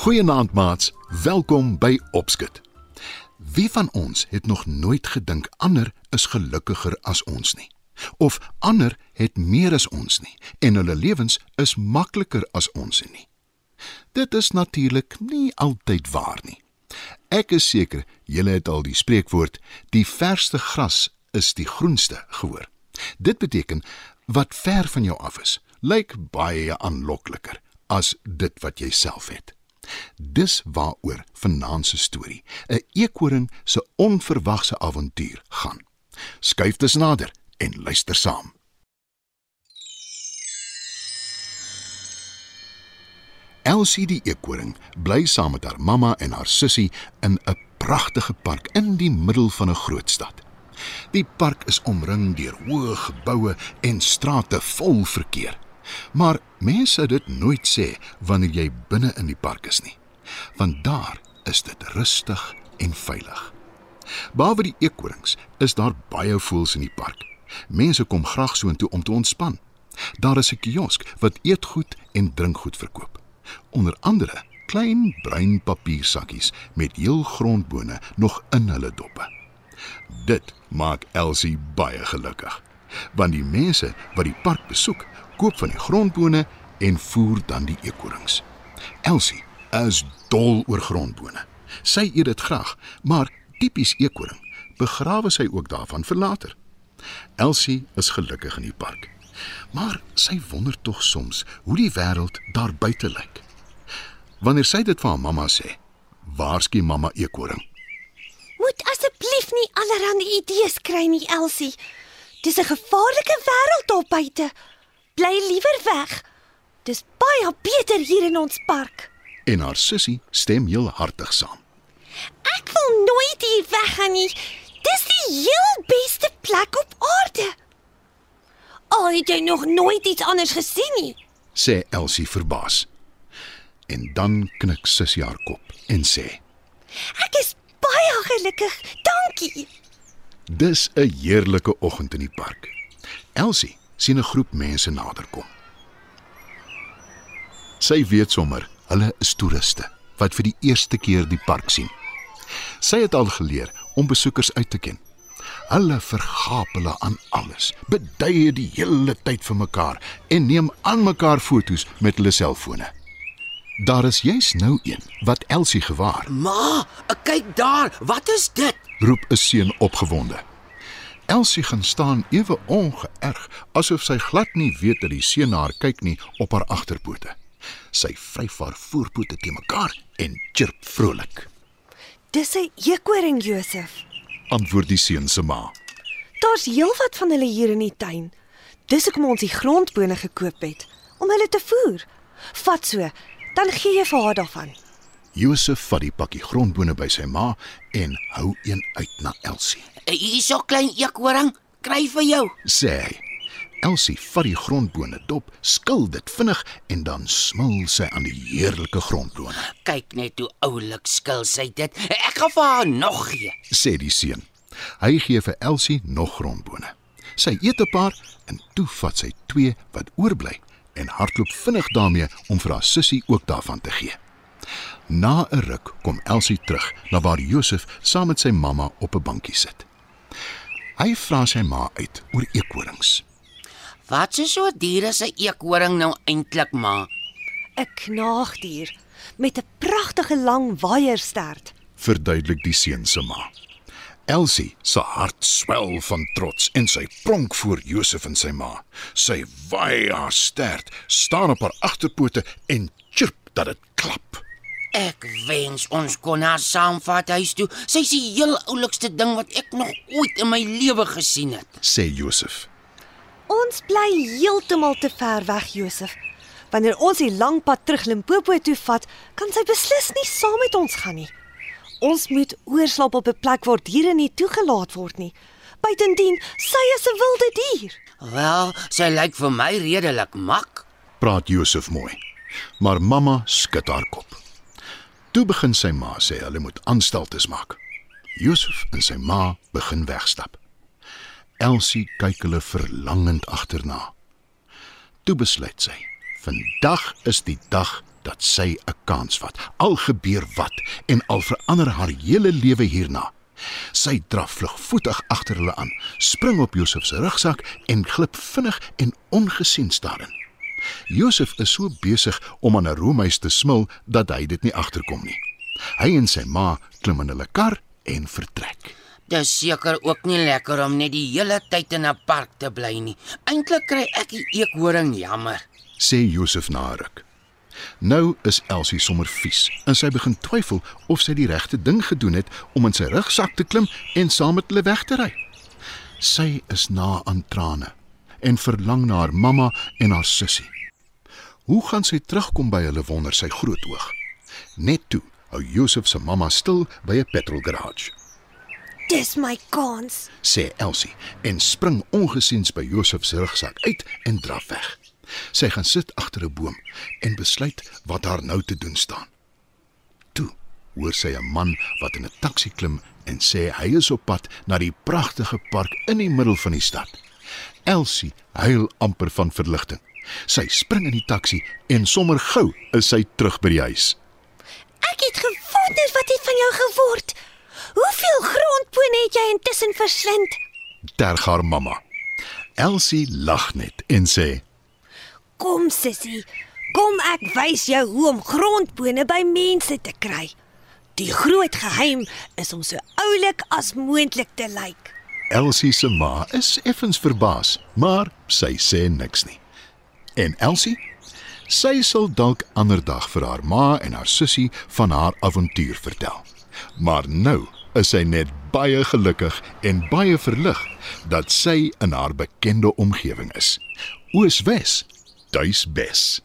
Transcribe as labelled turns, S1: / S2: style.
S1: Goeienaand maats, welkom by Opskit. Wie van ons het nog nooit gedink ander is gelukkiger as ons nie? Of ander het meer as ons nie en hulle lewens is makliker as ons nie? Dit is natuurlik nie altyd waar nie. Ek is seker julle het al die spreekwoord die verste gras is die groenste gehoor. Dit beteken wat ver van jou af is, lyk baie aanlokliker as dit wat jy self het. Dis waaroor vanaand se storie, 'n eekoring se onverwagse avontuur gaan. Skuif dus nader en luister saam. Elsie die eekoring bly saam met haar mamma en haar sussie in 'n pragtige park in die middel van 'n groot stad. Die park is omring deur hoë geboue en strate vol verkeer. Maar mense sou dit nooit sê wanneer jy binne in die park is nie. Want daar is dit rustig en veilig. Behalwe die eekorings is daar baie voëls in die park. Mense kom graag soontoe om te ontspan. Daar is 'n kiosk wat eetgoed en drinkgoed verkoop. Onder andere klein bruin papiersakkies met heel grondbone nog in hulle doppe. Dit maak Elsie baie gelukkig, want die mense wat die park besoek, koop van die grondbone en voer dan die eekorings. Elsie is dol oor grondbone. Sy eet dit graag, maar tipies eekoring begrawe sy ook daarvan vir later. Elsie is gelukkig in die park. Maar sy wonder tog soms hoe die wêreld daar buite lyk. Wanneer sy dit vir haar mamma sê, waarsku mamma eekoring.
S2: Moet asseblief nie allerlei idees kry nie, Elsie. Dis 'n gevaarlike wêreld daar buite. Bly liewer weg. Dis baie beter hier in ons park.
S1: En haar sussie stem heel hartig saam.
S2: Ek wil nooit hier weggaan nie. Dis die heel beste plek op aarde. Al het jy nog nooit iets anders gesien nie,
S1: sê Elsie verbaas. En dan knik sussie haar kop en sê:
S2: Ek is baie gelukkig. Dankie.
S1: Dis 'n heerlike oggend in die park. Elsie sien 'n groep mense naderkom. Sy weet sommer, hulle is toeriste wat vir die eerste keer die park sien. Sy het al geleer om besoekers uit te ken. Hulle vergaap hulle aan alles, beduie die hele tyd vir mekaar en neem aan mekaar foto's met hulle selfone. Daar is juis nou een wat Elsie gewaar.
S3: Ma, kyk daar, wat is dit?
S1: roep 'n seun opgewonde. Elsie gaan staan ewe ongeërg asof sy glad nie weet dat die seun na haar kyk nie op haar agterpote. Sy vryf haar voorpote te mekaar en chirp vrolik.
S2: Dis 'n eekoring, Josef.
S1: Antwoord die seun se ma.
S2: Daar's heelwat van hulle hier in die tuin. Dis hoekom ons die grondbone gekoop het om hulle te voer. Vat so, dan gee jy vir haar daarvan.
S1: Josef vat die pakkie grondbone by sy ma en hou een uit na Elsie.
S3: Hierso klein eekoring, kry vir jou.
S1: Sê hy. Elsie vat die grondbone dop, skil dit vinnig en dan smil sy aan die heerlike grondbone.
S3: Kyk net hoe oulik skil sy dit. Ek gaan vir haar nog gee.
S1: Sê die seun. Hy gee vir Elsie nog grondbone. Sy eet 'n paar en toe vat sy twee wat oorbly en hardloop vinnig daarmee om vir haar sussie ook daarvan te gee. Na 'n ruk kom Elsie terug na waar Josef saam met sy mamma op 'n bankie sit. Hy vra sy ma uit oor eekorings.
S3: Wat is so dier as 'n eekoring nou eintlik, ma?
S2: 'n Knaagdier met 'n pragtige lang waaierstert.
S1: Verduidelik die seun se ma. Elsie se hart swel van trots en sy pronk voor Josef en sy ma. Sy waai haar stert, staan op haar agterpote en chirp dat dit klap.
S3: Ek wens ons kon haar saamvat huis toe. Sy is die heel oulikste ding wat ek nog ooit in my lewe gesien het.
S1: sê Josef.
S2: Ons bly heeltemal te ver weg, Josef. Wanneer ons die lang pad terug Limpopo toe vat, kan sy beslis nie saam met ons gaan nie. ons moet oorslaap op 'n plek waar diere nie toegelaat word nie. Buitendien, sy is 'n wilde dier.
S3: Wel, sy lyk vir my redelik mak.
S1: praat Josef mooi. Maar mamma skud haar kop. Toe begin sy ma sê hulle moet aanstaltes maak. Josef en sy ma begin wegstap. Elsie kyk hulle verlangend agterna. Toe besluit sy, vandag is die dag dat sy 'n kans vat. Al gebeur wat en al verander haar hele lewe hierna. Sy draf vlugvoetig agter hulle aan, spring op Josef se rugsak en glip vinnig en ongesiens daarin. Josef is so besig om aan 'n roomhuis te smil dat hy dit nie agterkom nie. Hy en sy ma klim in hulle kar en vertrek.
S3: Dis seker ook nie lekker om net die hele tyd in 'n park te bly nie. Eintlik kry ek die eekhoring jammer.
S1: sê Josef na ruk. Nou is Elsie sommer vies en sy begin twyfel of sy die regte ding gedoen het om in sy rugsak te klim en saam met hulle weg te ry. Sy is na aan trane en verlang na haar mamma en haar sussie. Hoe gaan sy terugkom by hulle wonder sy groot oog. Net toe hou Josef se mamma stil by 'n petrol garage.
S2: Dis my kans.
S1: sê Elsie en spring ongesiens by Josef se rugsak uit en draf weg. Sy gaan sit agter 'n boom en besluit wat haar nou te doen staan. Toe hoor sy 'n man wat in 'n taxi klim en sê hy is op pad na die pragtige park in die middel van die stad. Elsie huil amper van verligting. Sy spring in die taxi en sommer gou is sy terug by die huis.
S2: Ek het gewonder wat het van jou geword. Hoeveel grondbone het jy intussen verslind?
S1: Terg haar mamma. Elsie lag net en sê:
S2: Kom sissie, kom ek wys jou hoe om grondbone by mense te kry. Die groot geheim is om so oulik as moontlik te lyk.
S1: Elsie se ma is effens verbaas, maar sy sê niks nie. En Elsie, sy sal dalk ander dag vir haar ma en haar sussie van haar avontuur vertel. Maar nou is sy net baie gelukkig en baie verlig dat sy in haar bekende omgewing is. Ooswes, tuisbes.